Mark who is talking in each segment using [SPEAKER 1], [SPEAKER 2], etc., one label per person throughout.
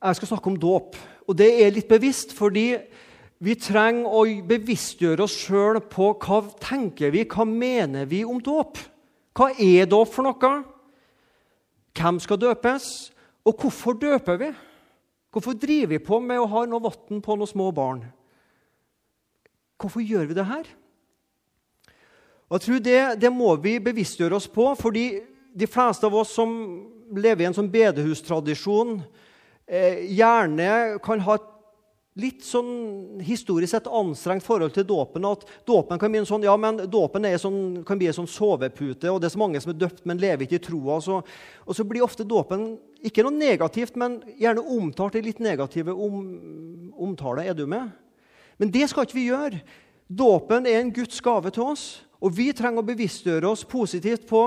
[SPEAKER 1] jeg skal snakke om dåp. Og det er litt bevisst fordi vi trenger å bevisstgjøre oss sjøl på hva tenker vi, hva mener vi om dåp. Hva er dåp for noe? Hvem skal døpes? Og hvorfor døper vi? Hvorfor driver vi på med å ha noe vann på noen små barn? Hvorfor gjør vi det her? Og jeg tror det, det må vi bevisstgjøre oss på, fordi de fleste av oss som lever i en sånn bedehustradisjon, eh, gjerne kan ha et litt sånn historisk sett anstrengt forhold til dåpen. At dåpen kan bli en sånn, ja, men dåpen sånn, kan bli en sånn sovepute, og det er så mange som er døpt, men lever ikke i troa. Så, og så blir ofte dåpen ikke noe negativt, men gjerne omtalt i litt negative om, omtaler. Er du med? Men det skal ikke vi gjøre. Dåpen er en Guds gave til oss, og vi trenger å bevisstgjøre oss positivt på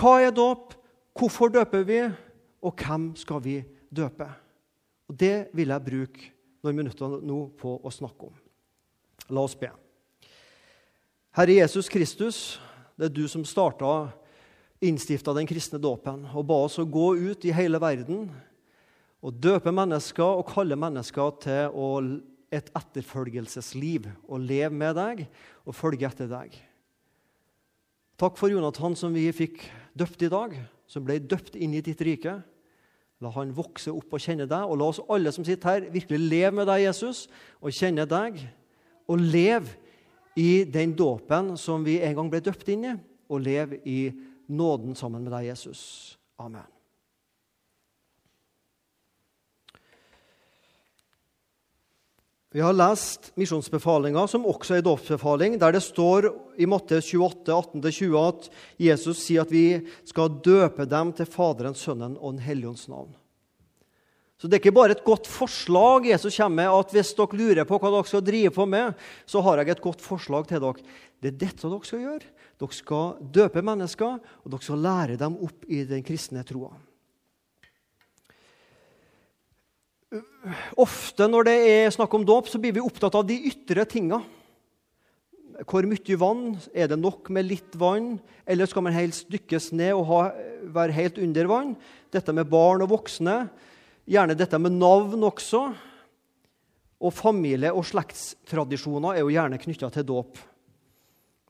[SPEAKER 1] hva er dåp, hvorfor døper vi, og hvem skal vi døpe? Og Det vil jeg bruke noen minutter nå på å snakke om. La oss be. Herre Jesus Kristus, det er du som starta innstifta den kristne dåpen og ba oss å gå ut i hele verden og døpe mennesker og kalle mennesker til å, et etterfølgelsesliv. Å leve med deg og følge etter deg. Takk for Jonathan som vi fikk døpt i dag, som ble døpt inn i ditt rike. La han vokse opp og kjenne deg, og la oss alle som sitter her, virkelig leve med deg, Jesus, og kjenne deg. Og leve i den dåpen som vi en gang ble døpt inn i, og leve i nåden sammen med deg, Jesus. Amen. Vi har lest misjonsbefalinga, som også er dåpsbefaling, der det står i Matteus 28, 18-20 at Jesus sier at vi skal døpe dem til Faderen, Sønnen og Den hellige ånds navn. Så Det er ikke bare et godt forslag Jesus kommer med, at hvis dere lurer på hva dere skal drive på med, så har jeg et godt forslag til dere. Det er dette dere skal gjøre. Dere skal døpe mennesker, og dere skal lære dem opp i den kristne troa. Ofte når det er snakk om dåp, så blir vi opptatt av de ytre tinga. Hvor mye vann? Er det nok med litt vann? Eller skal man helst dykkes ned og ha, være helt under vann? Dette med barn og voksne. Gjerne dette med navn også. Og familie- og slektstradisjoner er jo gjerne knytta til dåp.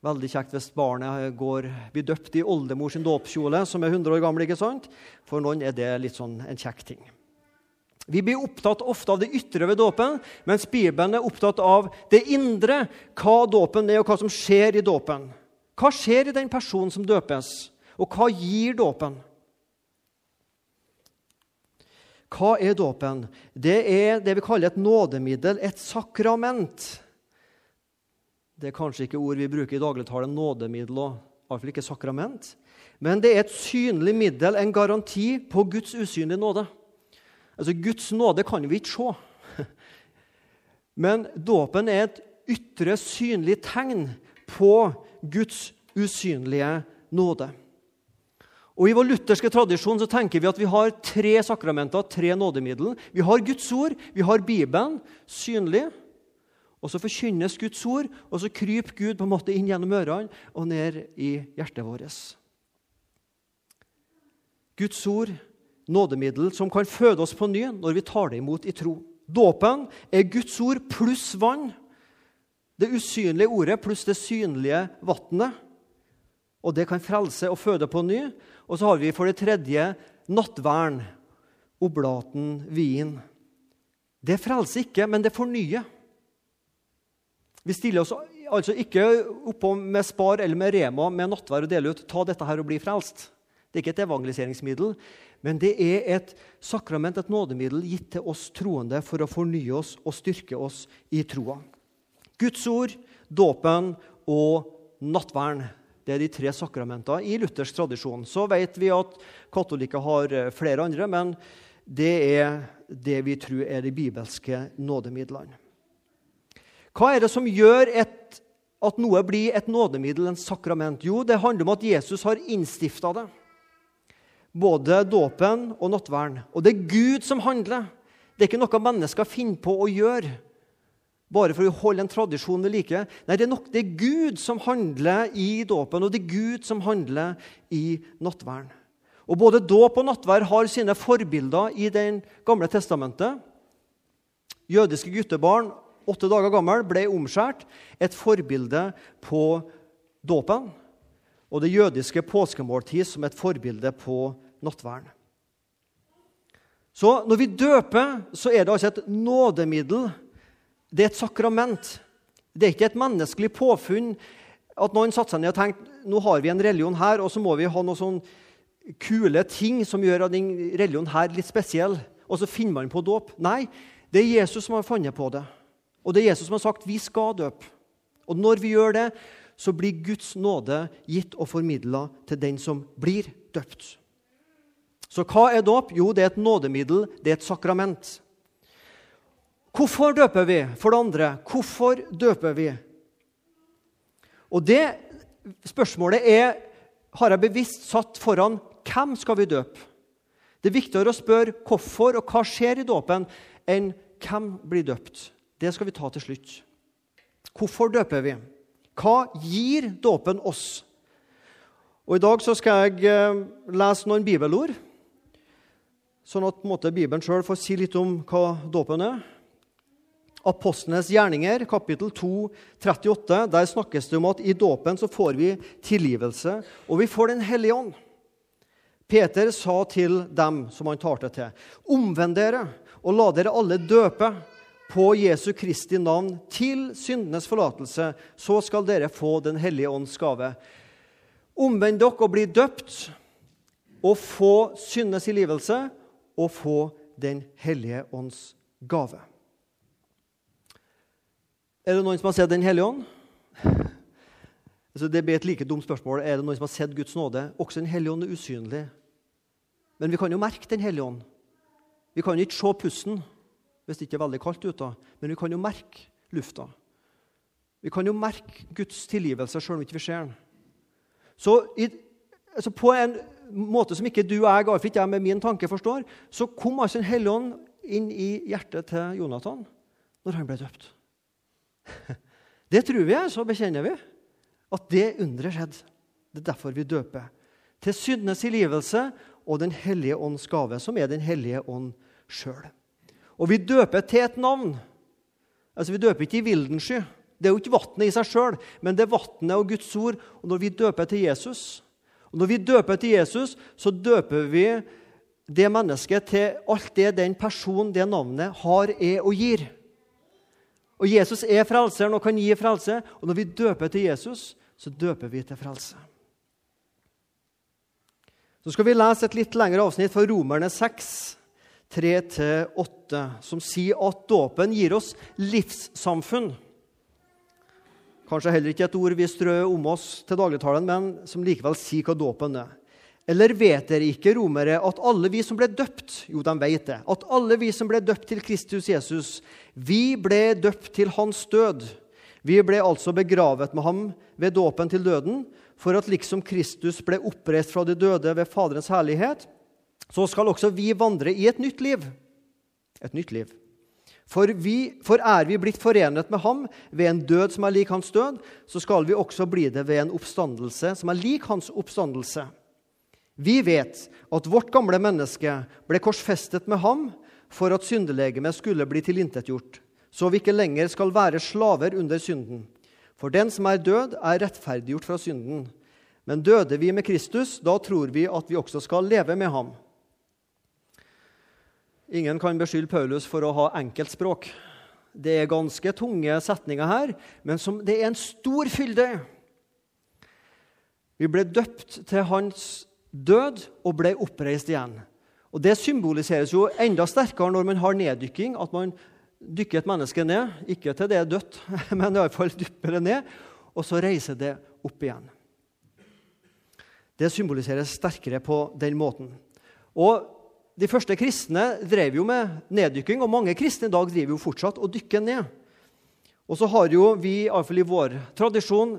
[SPEAKER 1] Veldig kjekt hvis barnet går, blir døpt i oldemors dåpskjole, som er 100 år gammel. ikke sant? For noen er det litt sånn en kjekk ting. Vi blir opptatt ofte av det ytre ved dåpen, mens Bibelen er opptatt av det indre, hva dåpen er, og hva som skjer i dåpen. Hva skjer i den personen som døpes, og hva gir dåpen? Hva er dåpen? Det er det vi kaller et nådemiddel, et sakrament. Det er kanskje ikke ord vi bruker i dagligtalen, nådemiddel og iallfall ikke sakrament. Men det er et synlig middel, en garanti på Guds usynlige nåde. Altså, Guds nåde kan vi ikke se. Men dåpen er et ytre, synlig tegn på Guds usynlige nåde. Og I vår lutherske tradisjon så tenker vi at vi har tre sakramenter, tre nådemiddel. Vi har Guds ord, vi har Bibelen, synlig. Og så forkynnes Guds ord, og så kryper Gud på en måte inn gjennom ørene og ned i hjertet vårt. Guds ord nådemiddel som kan føde oss på ny når vi tar det imot i tro. Dåpen er Guds ord pluss vann. Det usynlige ordet pluss det synlige vannet. Og det kan frelse og føde på ny. Og så har vi for det tredje nattvern, oblaten, vin. Det frelser ikke, men det fornyer. Vi stiller oss altså ikke oppå med Spar eller med Rema med nattvær og deler ut 'ta dette her og bli frelst'. Det er ikke et evangeliseringsmiddel, men det er et sakrament, et nådemiddel, gitt til oss troende for å fornye oss og styrke oss i troa. Guds ord, dåpen og nattverden. Det er de tre sakramentene i luthersk tradisjon. Så vet vi at katolikker har eh, flere andre, men det er det vi tror er de bibelske nådemidlene. Hva er det som gjør et, at noe blir et nådemiddel, en sakrament? Jo, det handler om at Jesus har innstifta det både dåpen og nattverden. Og det er Gud som handler. Det er ikke noe mennesker finner på å gjøre bare for å holde en tradisjon ved like. Nei, det er, nok, det er Gud som handler i dåpen, og det er Gud som handler i nattverden. Og Både dåp og nattverd har sine forbilder i Det gamle testamentet. Jødiske guttebarn, åtte dager gammel, ble omskjært. Et forbilde på dåpen. Og det jødiske påskemåltid som et forbilde på nattværen. Så når vi døper, så er det altså et nådemiddel. Det er et sakrament. Det er ikke et menneskelig påfunn at noen satte seg ned og tenkte nå har vi en religion her, og så må vi ha noen sånne kule ting som gjør den religionen her litt spesiell, og så finner man på dåp. Nei, det er Jesus som har funnet på det. Og det er Jesus som har sagt vi skal døpe. Og når vi gjør det, så blir Guds nåde gitt og formidla til den som blir døpt. Så hva er dåp? Jo, det er et nådemiddel, det er et sakrament. Hvorfor døper vi? For det andre, hvorfor døper vi? Og det spørsmålet er, har jeg bevisst satt foran hvem skal vi døpe? Det er viktigere å spørre hvorfor og hva skjer i dåpen, enn hvem blir døpt. Det skal vi ta til slutt. Hvorfor døper vi? Hva gir dåpen oss? Og I dag skal jeg eh, lese noen bibelord, sånn at måte, Bibelen sjøl får si litt om hva dåpen er. Apostlenes gjerninger, kapittel 2, 38, der snakkes det om at i dåpen så får vi tilgivelse, og vi får Den hellige ånd. Peter sa til dem som han talte til, omvend dere og la dere alle døpe på Jesu Kristi navn til syndenes forlatelse, så skal dere få Den hellige ånds gave. Omvend dere og bli døpt, og få syndenes tilgivelse, og få Den hellige ånds gave. Er det noen som har sett Den hellige ånd? Altså, det blir et like dumt spørsmål. Er det noen som har sett Guds nåde? Også Den hellige ånd er usynlig. Men vi kan jo merke Den hellige ånd. Vi kan ikke se pusten hvis det ikke er veldig kaldt ute, men vi kan jo merke lufta. Vi kan jo merke Guds tilgivelse selv om vi ikke ser den. Så i, altså på en måte som ikke du og jeg, iallfall ikke jeg med min tanke, forstår, så kom altså Den hellige ånd inn i hjertet til Jonathan når han ble døpt. Det tror vi, så bekjenner vi at det underet skjedde. Det er derfor vi døper. Til syndenes tilgivelse og Den hellige ånds gave, som er Den hellige ånd sjøl. Og vi døper til et navn. Altså, Vi døper ikke i Vildensky. Det er jo ikke vannet i seg sjøl, men det er vannet og Guds ord. Og når vi døper til Jesus, og når vi døper til Jesus, så døper vi det mennesket til alt det den personen, det navnet, har, er og gir. Og Jesus er frelseren og kan gi frelse. Og når vi døper til Jesus, så døper vi til frelse. Så skal vi lese et litt lengre avsnitt fra Romerne 6, 3-8, som sier at dåpen gir oss livssamfunn. Kanskje heller ikke et ord vi strør om oss til dagligtalen, men som likevel sier hva dåpen er. Eller vet dere ikke, romere, at alle vi som ble døpt Jo, de vet det. At alle vi som ble døpt til Kristus Jesus, vi ble døpt til hans død. Vi ble altså begravet med ham ved dåpen til døden, for at liksom Kristus ble oppreist fra de døde ved Faderens herlighet, så skal også vi vandre i et nytt liv. Et nytt liv. For, vi, for er vi blitt forenet med ham ved en død som er lik hans død, så skal vi også bli det ved en oppstandelse som er lik hans oppstandelse. Vi vet at vårt gamle menneske ble korsfestet med ham for at syndelegemet skulle bli tilintetgjort, så vi ikke lenger skal være slaver under synden. For den som er død, er rettferdiggjort fra synden. Men døde vi med Kristus, da tror vi at vi også skal leve med ham. Ingen kan beskylde Paulus for å ha enkeltspråk. Det er ganske tunge setninger her, men som det er en stor fylde. Vi ble døpt til hans død og ble oppreist igjen. Og Det symboliseres jo enda sterkere når man har neddykking. At man dykker et menneske ned, ikke til det er dødt, men iallfall dypper det ned, og så reiser det opp igjen. Det symboliseres sterkere på den måten. Og De første kristne drev jo med neddykking, og mange kristne i dag driver jo fortsatt og dykker ned. Og så har jo vi, iallfall i vår tradisjon,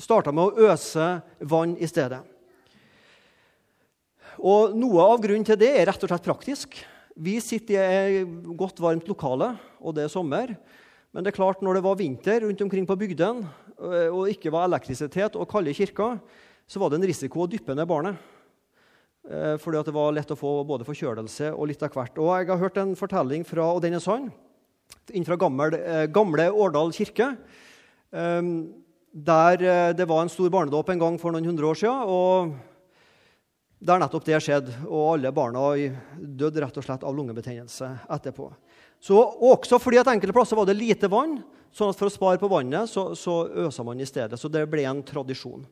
[SPEAKER 1] starta med å øse vann i stedet. Og Noe av grunnen til det er rett og slett praktisk. Vi sitter i et godt, varmt lokale, og det er sommer. Men det er klart, når det var vinter rundt omkring på bygdene, og ikke var elektrisitet og kalde kirker, så var det en risiko å dyppe ned barnet. Eh, fordi det var lett å få både forkjølelse og litt av hvert. Og jeg har hørt en fortelling fra, og den er sann, fra gammel, eh, gamle Årdal kirke. Eh, der det var en stor barnedåp en gang for noen hundre år siden. og der nettopp det skjedde, og alle barna døde rett og slett av lungebetennelse etterpå. Så Også fordi at enkelte plasser var det lite vann, sånn at for å spare på vannet så, så øsa man i stedet. Så det ble en tradisjon.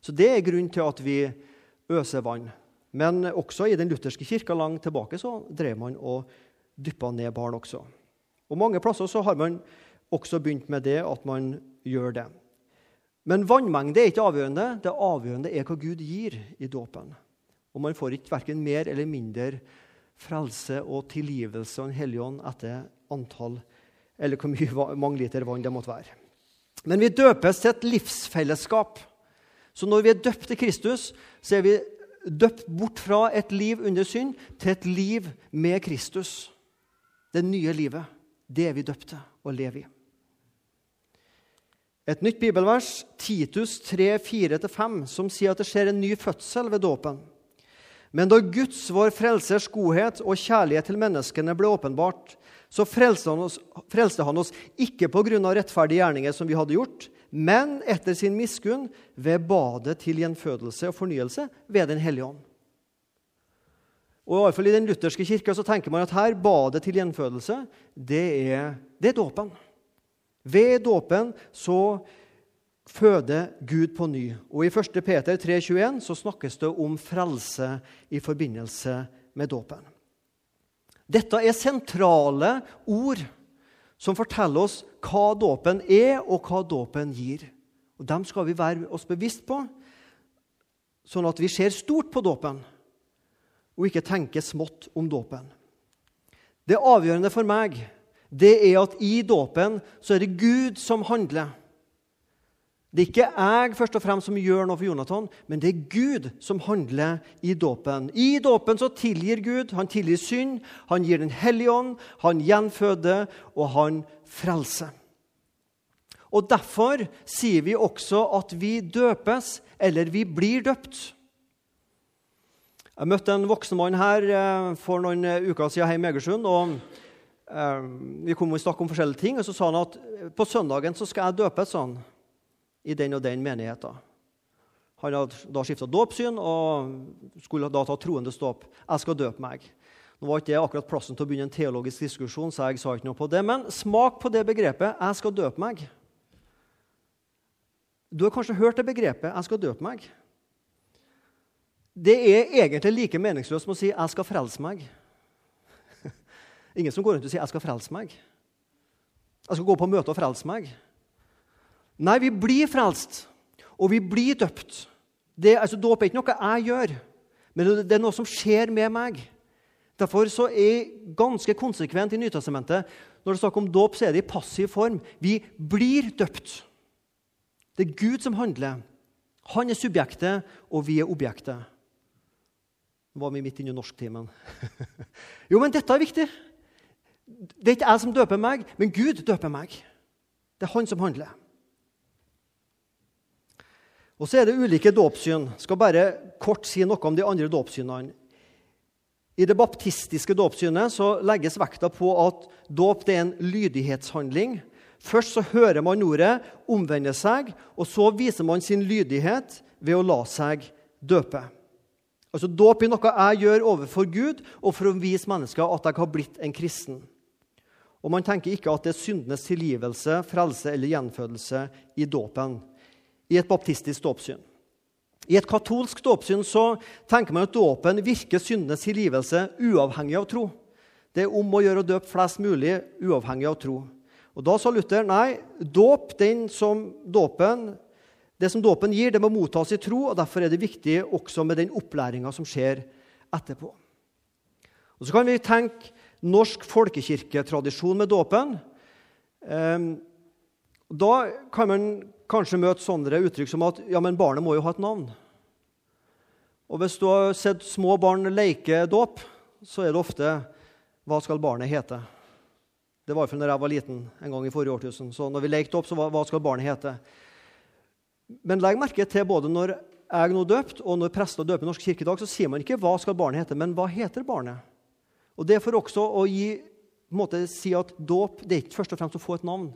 [SPEAKER 1] Så det er grunnen til at vi øser vann. Men også i den lutherske kirka langt tilbake så drev man og dyppa ned barn også. Og Mange plasser så har man også begynt med det at man gjør det. Men vannmengde er ikke avgjørende. Det avgjørende er hva Gud gir i dåpen. Og man får ikke verken mer eller mindre frelse og tilgivelse og en hellig ånd etter antall eller hvor mye, mange liter vann det måtte være. Men vi døpes til et livsfellesskap. Så når vi er døpt til Kristus, så er vi døpt bort fra et liv under synd til et liv med Kristus. Det nye livet. Det er vi døpte og lever i. Et nytt bibelvers, Titus 3, 4-5, som sier at det skjer en ny fødsel ved dåpen. Men da Guds, vår frelsers godhet og kjærlighet til menneskene ble åpenbart, så frelste han oss, frelste han oss ikke pga. rettferdige gjerninger som vi hadde gjort, men etter sin miskunn ved badet til gjenfødelse og fornyelse ved Den hellige ånd. Og i, alle fall I den lutherske kirka så tenker man at her badet til gjenfødelse det er, det er dåpen. Ved dåpen så føder Gud på ny. Og I 1. Peter 3,21 så snakkes det om frelse i forbindelse med dåpen. Dette er sentrale ord som forteller oss hva dåpen er, og hva dåpen gir. Og Dem skal vi være oss bevisst på, sånn at vi ser stort på dåpen og ikke tenker smått om dåpen. Det avgjørende for meg det er at i dåpen så er det Gud som handler. Det er ikke jeg først og fremst som gjør noe for Jonathan, men det er Gud som handler i dåpen. I dåpen så tilgir Gud. Han tilgir synd, han gir Den hellige ånd, han gjenføder, og han frelser. Og Derfor sier vi også at vi døpes, eller vi blir døpt. Jeg møtte en voksen mann her eh, for noen uker siden hjemme i Egersund. og eh, Vi kom og snakket om forskjellige ting, og så sa han at på søndagen så skal jeg døpes. sånn i den og den menigheten. Han hadde da skifta dåpssyn og skulle da ta troendes dåp. Jeg skal døpe meg. Nå var ikke det akkurat plassen til å begynne en teologisk diskusjon, så jeg sa ikke noe på det. Men smak på det begrepet 'jeg skal døpe meg'. Du har kanskje hørt det begrepet 'jeg skal døpe meg'. Det er egentlig like meningsløst som å si 'jeg skal frelse meg'. Ingen som går rundt og sier 'jeg skal frelse meg'. Jeg skal gå på møte og frelse meg. Nei, vi blir frelst, og vi blir døpt. Det, altså, Dåp er ikke noe jeg gjør, men det er noe som skjer med meg. Derfor så er ganske konsekvent i Nytestamentet når det er snakk om dåp, så er det i passiv form. Vi blir døpt. Det er Gud som handler. Han er subjektet, og vi er objektet. Nå var vi midt inne i norsktimen. jo, men dette er viktig. Det er ikke jeg som døper meg, men Gud døper meg. Det er han som handler. Og så er det ulike dåpssyn. Skal bare kort si noe om de andre dåpssynene. I det baptistiske dåpssynet legges vekta på at dåp er en lydighetshandling. Først så hører man ordet, omvender seg, og så viser man sin lydighet ved å la seg døpe. Altså Dåp er noe jeg gjør overfor Gud og for å vise mennesker at jeg har blitt en kristen. Og Man tenker ikke at det er syndenes tilgivelse, frelse eller gjenfødelse i dåpen i et baptistisk dåpssyn. I et katolsk dåpssyn tenker man at dåpen virker syndenes tilgivelse uavhengig av tro. Det er om å gjøre å døpe flest mulig uavhengig av tro. Og Da sa Luther nei, dåp, som dåpen, det som dåpen gir, det må mottas i tro, og derfor er det viktig også med den opplæringa som skjer etterpå. Og Så kan vi tenke norsk folkekirketradisjon med dåpen. Ehm, da kan man kanskje møte sånne uttrykk som at ja, men barnet må jo ha et navn. Og Hvis du har sett små barn leke dåp, så er det ofte hva skal barnet hete? Det var iallfall da jeg var liten en gang i forrige årtusen. Så når vi lekte opp, så var hva skal barnet hete? Men legg merke til både når jeg nå døpt, og når prester døper i Norsk kirke i dag, så sier man ikke 'hva skal barnet hete', men 'hva heter barnet'? Og Det er for også å gi, måte, si at dåp det er ikke først og fremst å få et navn.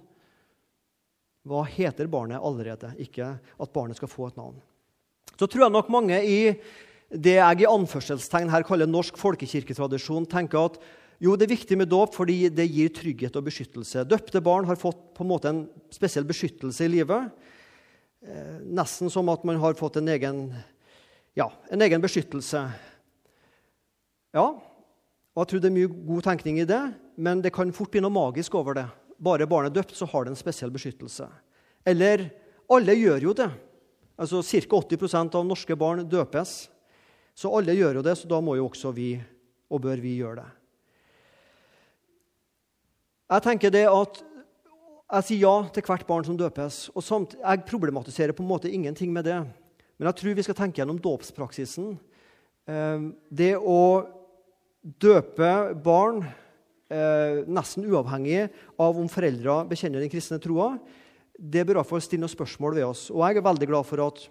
[SPEAKER 1] Hva heter barnet allerede, ikke at barnet skal få et navn. Så tror jeg nok mange i det jeg i anførselstegn her kaller norsk folkekirketradisjon, tenker at jo, det er viktig med dåp fordi det gir trygghet og beskyttelse. Døpte barn har fått på en måte en spesiell beskyttelse i livet. Eh, nesten som at man har fått en egen, ja, en egen beskyttelse. Ja, og jeg tror det er mye god tenkning i det, men det kan fort bli noe magisk over det. Bare barnet er døpt, så har det en spesiell beskyttelse. Eller alle gjør jo det. Altså Ca. 80% av norske barn døpes. Så alle gjør jo det, så da må jo også vi, og bør vi, gjøre det. Jeg tenker det at jeg sier ja til hvert barn som døpes. og samt, Jeg problematiserer på en måte ingenting med det. Men jeg tror vi skal tenke gjennom dåpspraksisen. Eh, det å døpe barn eh, nesten uavhengig av om foreldre bekjenner den kristne troa, det bør i hvert fall stille noen spørsmål ved oss. Og jeg er veldig glad for at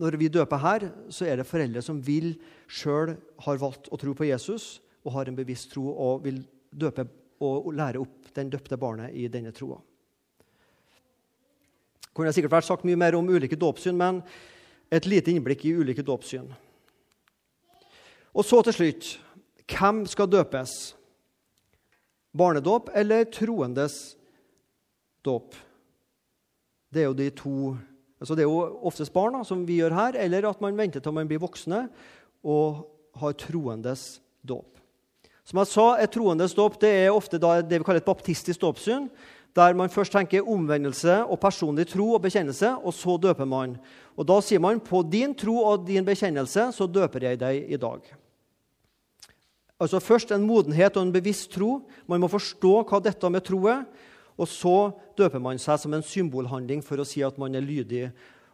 [SPEAKER 1] når vi døper her, så er det foreldre som vil sjøl har valgt å tro på Jesus og har en bevisst tro og vil døpe og lære opp den døpte barnet i denne troa. Kunne sikkert vært sagt mye mer om ulike dåpssyn, men et lite innblikk i ulike dåpssyn. Og så til slutt hvem skal døpes? Barnedåp eller troendes dåp? Det er jo de to Altså det er jo oftest barn, som vi gjør her, eller at man venter til man blir voksne og har troendes dåp. Som jeg sa, Et troendes dåp det er ofte det vi kaller et baptistisk dåpssyn, der man først tenker omvendelse og personlig tro og bekjennelse, og så døper man. Og Da sier man på din tro og din bekjennelse så døper jeg deg i dag. Altså Først en modenhet og en bevisst tro. Man må forstå hva dette med tro er. Og så døper man seg som en symbolhandling for å si at man er lydig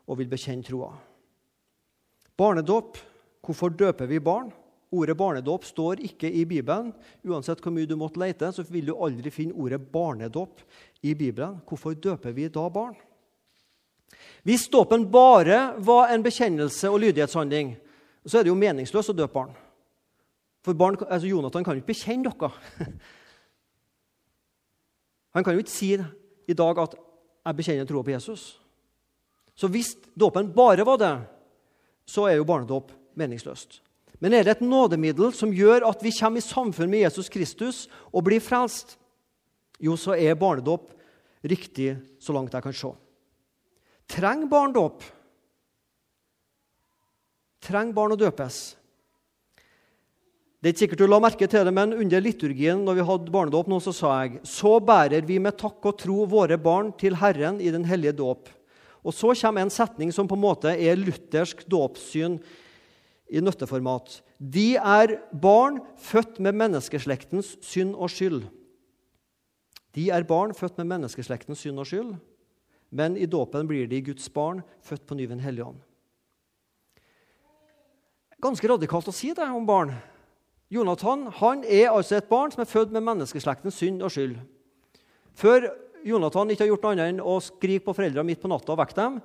[SPEAKER 1] og vil bekjenne troa. Barnedåp. Hvorfor døper vi barn? Ordet barnedåp står ikke i Bibelen. Uansett hvor mye du måtte lete, så vil du aldri finne ordet barnedåp i Bibelen. Hvorfor døper vi da barn? Hvis dåpen bare var en bekjennelse og lydighetshandling, så er det jo meningsløst å døpe barn. For barn, altså Jonathan kan jo ikke bekjenne dere. Han kan jo ikke si i dag at 'jeg bekjenner troa på Jesus'. Så hvis dåpen bare var det, så er jo barnedåp meningsløst. Men er det et nådemiddel som gjør at vi kommer i samfunn med Jesus Kristus og blir frelst? Jo, så er barnedåp riktig så langt jeg kan se. Trenger barn dåp? Trenger barn å døpes? Det er ikke sikkert du la merke til det, men Under liturgien når vi hadde barnedåp, nå, så sa jeg så bærer vi med takk og tro våre barn til Herren i den hellige dåp. Og Så kommer en setning som på en måte er luthersk dåpssyn i nøtteformat. De er barn født med menneskeslektens synd og skyld. De er barn født med menneskeslektens synd og skyld, men i dåpen blir de Guds barn, født på ny ved Den hellige ånd. Ganske radikalt å si det om barn. Jonathan han er altså et barn som er født med menneskeslektens synd og skyld. Før Jonathan ikke har gjort noe annet enn å skrike på foreldrene midt på natta og vekke dem,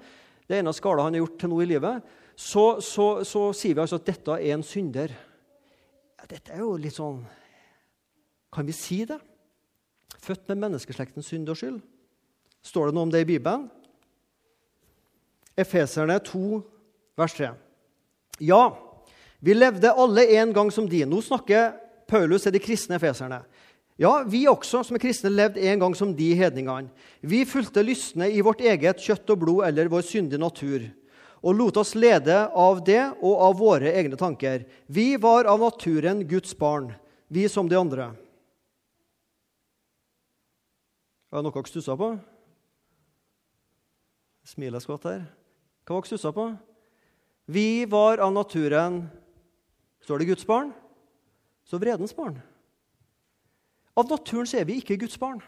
[SPEAKER 1] det ene skala han har gjort til nå i livet, så, så, så, sier vi altså at dette er en synder. Ja, dette er jo litt sånn Kan vi si det? Født med menneskeslektens synd og skyld. Står det noe om det i Bibelen? Efeserne 2, vers 3. Ja, vi levde alle en gang som de. Nå snakker Paulus til de kristne feserne. Ja, vi også som er kristne, levde en gang som de hedningene. Vi fulgte lystne i vårt eget kjøtt og blod eller vår syndige natur, og lot oss lede av det og av våre egne tanker. Vi var av naturen Guds barn, vi som de andre. Var det noe dere stussa på? Smiler skvatt her. Hva var dere stussa på? Vi var av naturen Står det Guds barn, så vredens barn. Av naturen så er vi ikke Guds barn.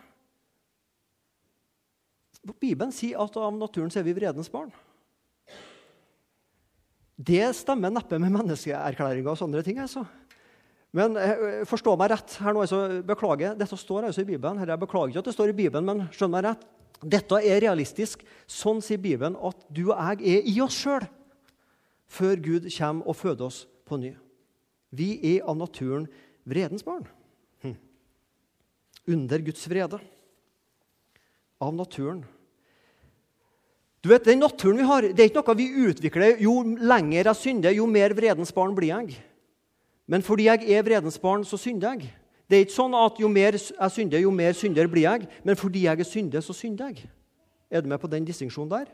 [SPEAKER 1] Bibelen sier at av naturen så er vi vredens barn. Det stemmer neppe med menneskeerklæringa og sånne ting. altså. Men eh, forstå meg rett. her nå, altså, Beklager, dette står altså i Bibelen. Her, jeg beklager ikke at det står i Bibelen, men skjønn meg rett. Dette er realistisk. Sånn sier Bibelen at du og jeg er i oss sjøl før Gud kommer og føder oss på ny. Vi er av naturen vredens barn. Hm. Under Guds vrede. Av naturen. Du vet, Den naturen vi har, det er ikke noe vi utvikler. Jo lenger jeg synder, jo mer vredens barn blir jeg. Men fordi jeg er vredens barn, så synder jeg. Det er ikke sånn at jo mer jeg synder, jo mer synder blir jeg. Men fordi jeg er synder, så synder jeg. Er du med på den distinksjonen der?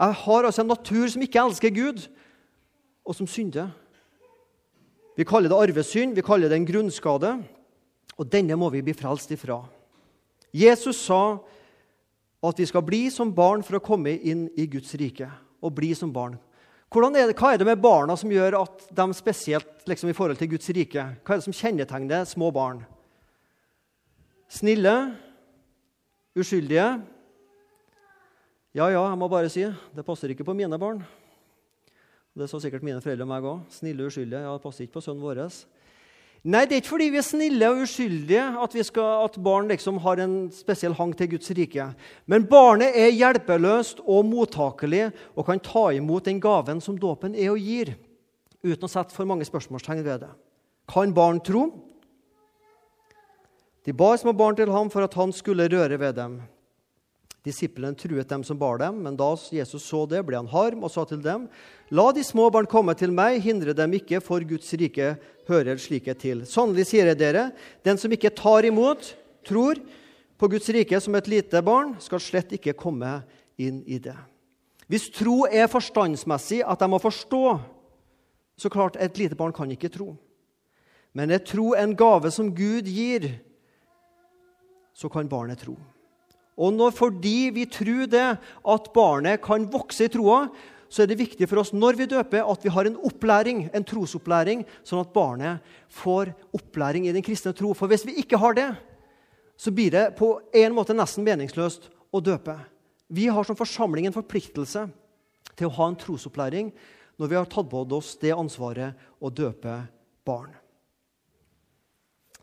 [SPEAKER 1] Jeg har altså en natur som ikke elsker Gud, og som synder. Vi kaller det arvesynd, vi kaller det en grunnskade. Og denne må vi bli frelst ifra. Jesus sa at vi skal bli som barn for å komme inn i Guds rike. Og bli som barn. Er det, hva er det med barna som gjør at de spesielt liksom, i forhold til Guds rike Hva er det som kjennetegner små barn? Snille? Uskyldige? Ja, ja, jeg må bare si det passer ikke på mine barn. Det sa sikkert mine foreldre og meg òg. Snille og uskyldige. Ja, det passer ikke på sønnen vår. Nei, det er ikke fordi vi er snille og uskyldige at, skal, at barn liksom har en spesiell hang til Guds rike. Men barnet er hjelpeløst og mottakelig og kan ta imot den gaven som dåpen er og gir, uten å sette for mange spørsmålstegn ved det. Kan barn tro? De bar små barn til ham for at han skulle røre ved dem. Disiplene truet dem som bar dem, men da Jesus så det, ble han harm og sa til dem.: La de små barn komme til meg, hindre dem ikke, for Guds rike hører slike til. Sannelig sier jeg dere, den som ikke tar imot, tror på Guds rike som et lite barn, skal slett ikke komme inn i det. Hvis tro er forstandsmessig, at de må forstå, så klart et lite barn kan ikke tro. Men er tro en gave som Gud gir, så kan barnet tro. Og når, fordi vi tror det, at barnet kan vokse i troa, så er det viktig for oss når vi døper, at vi har en opplæring, en trosopplæring, sånn at barnet får opplæring i den kristne tro. For hvis vi ikke har det, så blir det på en måte nesten meningsløst å døpe. Vi har som forsamling en forpliktelse til å ha en trosopplæring når vi har tatt på oss det ansvaret å døpe barn.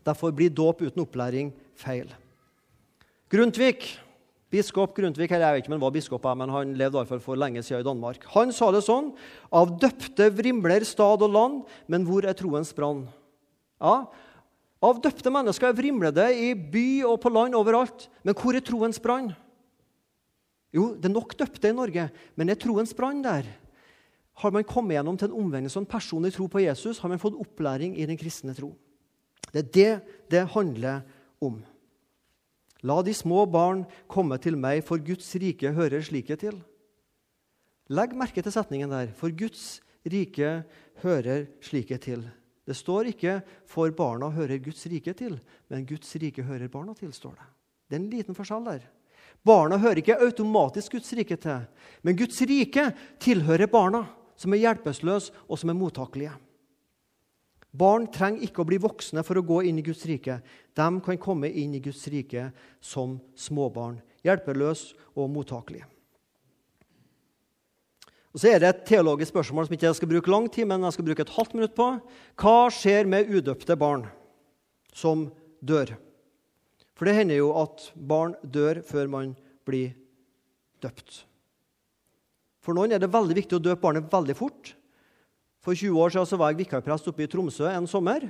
[SPEAKER 1] Derfor blir dåp uten opplæring feil. Grundtvig, biskop Grundtvig, jeg vet ikke om han var biskop, men han levde i hvert fall for lenge siden i Danmark. Han sa det sånn Av døpte vrimler stad og land, men hvor er troens brann? Ja, av døpte mennesker vrimler det i by og på land overalt. Men hvor er troens brann? Jo, det er nok døpte i Norge, men er troens brann der? Har man kommet gjennom til en omvendelse og en personlig tro på Jesus, har man fått opplæring i den kristne tro. Det er det det handler om. La de små barn komme til meg, for Guds rike hører slike til. Legg merke til setningen der. For Guds rike hører slike til. Det står ikke 'for barna hører Guds rike til', men 'Guds rike hører barna til'. står Det Det er en liten forskjell der. Barna hører ikke automatisk Guds rike til, men Guds rike tilhører barna, som er hjelpeløse og som er mottakelige. Barn trenger ikke å bli voksne for å gå inn i Guds rike. De kan komme inn i Guds rike som småbarn, hjelpeløse og mottakelige. Og Så er det et teologisk spørsmål som ikke jeg skal bruke lang tid, men jeg skal bruke et halvt minutt på. Hva skjer med udøpte barn som dør? For det hender jo at barn dør før man blir døpt. For noen er det veldig viktig å døpe barnet veldig fort. For 20 år siden var jeg vikarprest oppe i Tromsø en sommer.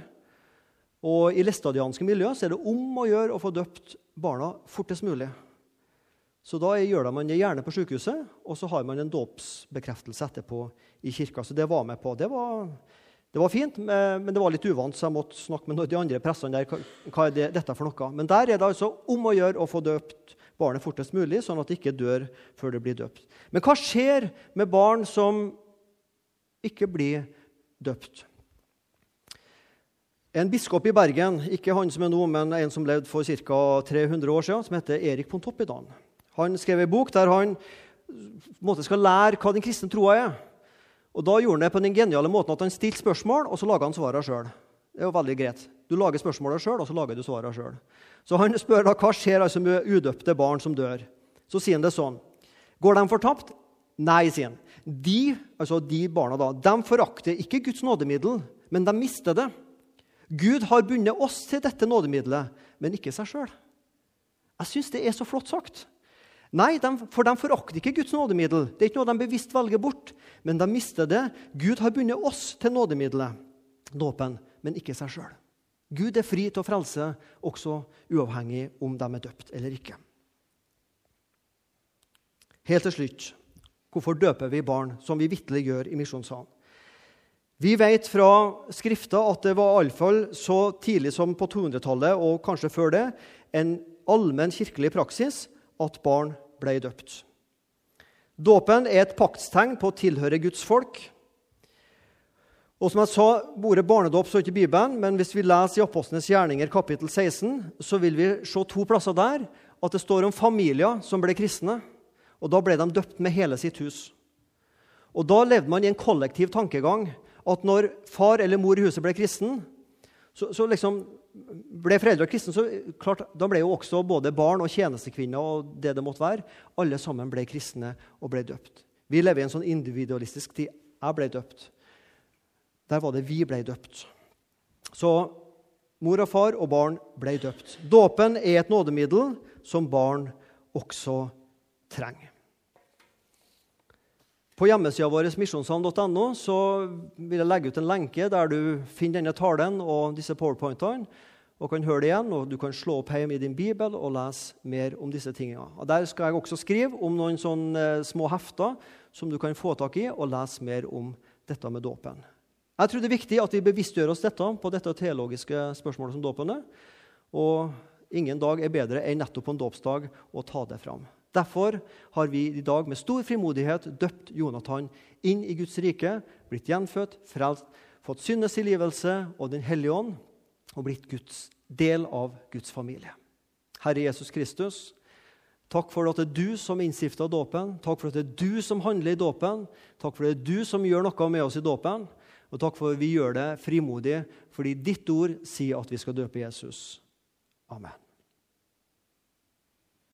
[SPEAKER 1] Og I læstadianske miljø er det om å gjøre å få døpt barna fortest mulig. Så da gjør man det gjerne på sykehuset, og så har man en dåpsbekreftelse etterpå i kirka. Så det var med på. Det var, det var, fint, men det var litt uvant, så jeg måtte snakke med de andre prestene der. Hva er det, dette for noe? Men der er det altså om å gjøre å få døpt barnet fortest mulig, sånn at det ikke dør før det blir døpt. Men hva skjer med barn som ikke bli døpt. En biskop i Bergen, ikke han som er nå, men en som levde for ca. 300 år siden, som heter Erik Pontoppidan, han skrev en bok der han måte, skal lære hva den kristne troa er. Og Da gjorde han det på den geniale måten at han stilte spørsmål, og så laga han svarene sjøl. Det er jo veldig greit. Du lager spørsmålet sjøl, og så lager du svarene sjøl. Så han spør da hva skjer altså med udøpte barn som dør. Så sier han det sånn. Går de fortapt? Nei, sier han. De, altså de barna da, de forakter ikke Guds nådemiddel, men de mister det. Gud har bundet oss til dette nådemiddelet, men ikke seg sjøl. Jeg syns det er så flott sagt. Nei, de, for de forakter ikke Guds nådemiddel. Det er ikke noe de bevisst velger bort, men de mister det. Gud har bundet oss til nådemiddelet, dåpen, men ikke seg sjøl. Gud er fri til å frelse, også uavhengig om de er døpt eller ikke. Helt til slutt hvorfor døper vi barn, som vi vitterlig gjør i Misjonssalen? Vi vet fra Skrifta at det var iallfall så tidlig som på 200-tallet og kanskje før det, en allmenn kirkelig praksis at barn ble døpt. Dåpen er et paktstegn på å tilhøre Guds folk. Og som jeg sa, Ordet barnedåp står ikke i Bibelen, men hvis vi leser i Apostlenes gjerninger kapittel 16, så vil vi se to plasser der at det står om familier som ble kristne. Og Da ble de døpt med hele sitt hus. Og Da levde man i en kollektiv tankegang at når far eller mor i huset ble kristen, så, så liksom ble foreldre kristne, så klart, da ble jo også både barn og tjenestekvinner og det det måtte være, alle sammen ble kristne og ble døpt. Vi lever i en sånn individualistisk tid. Jeg ble døpt. Der var det vi ble døpt. Så mor og far og barn ble døpt. Dåpen er et nådemiddel som barn også trenger. På hjemmesida vår misjonssand.no vil jeg legge ut en lenke der du finner denne talen og disse powerpointene. og kan høre det igjen, og Du kan slå opp hjem i din bibel og lese mer om disse tingene. Og Der skal jeg også skrive om noen sånne eh, små hefter som du kan få tak i og lese mer om dette med dåpen. Jeg tror det er viktig at vi bevisstgjør oss dette på dette teologiske spørsmålet som dåpen er. Og ingen dag er bedre enn nettopp på en dåpsdag å ta det fram. Derfor har vi i dag med stor frimodighet døpt Jonathan inn i Guds rike, blitt gjenfødt, frelst, fått syndes tilgivelse og Den hellige ånd, og blitt Guds del av Guds familie. Herre Jesus Kristus, takk for at det er du som innstifta dåpen. Takk for at det er du som handler i dåpen. Takk for at det er du som gjør noe med oss i dåpen. Og takk for at vi gjør det frimodig fordi ditt ord sier at vi skal døpe Jesus. Amen.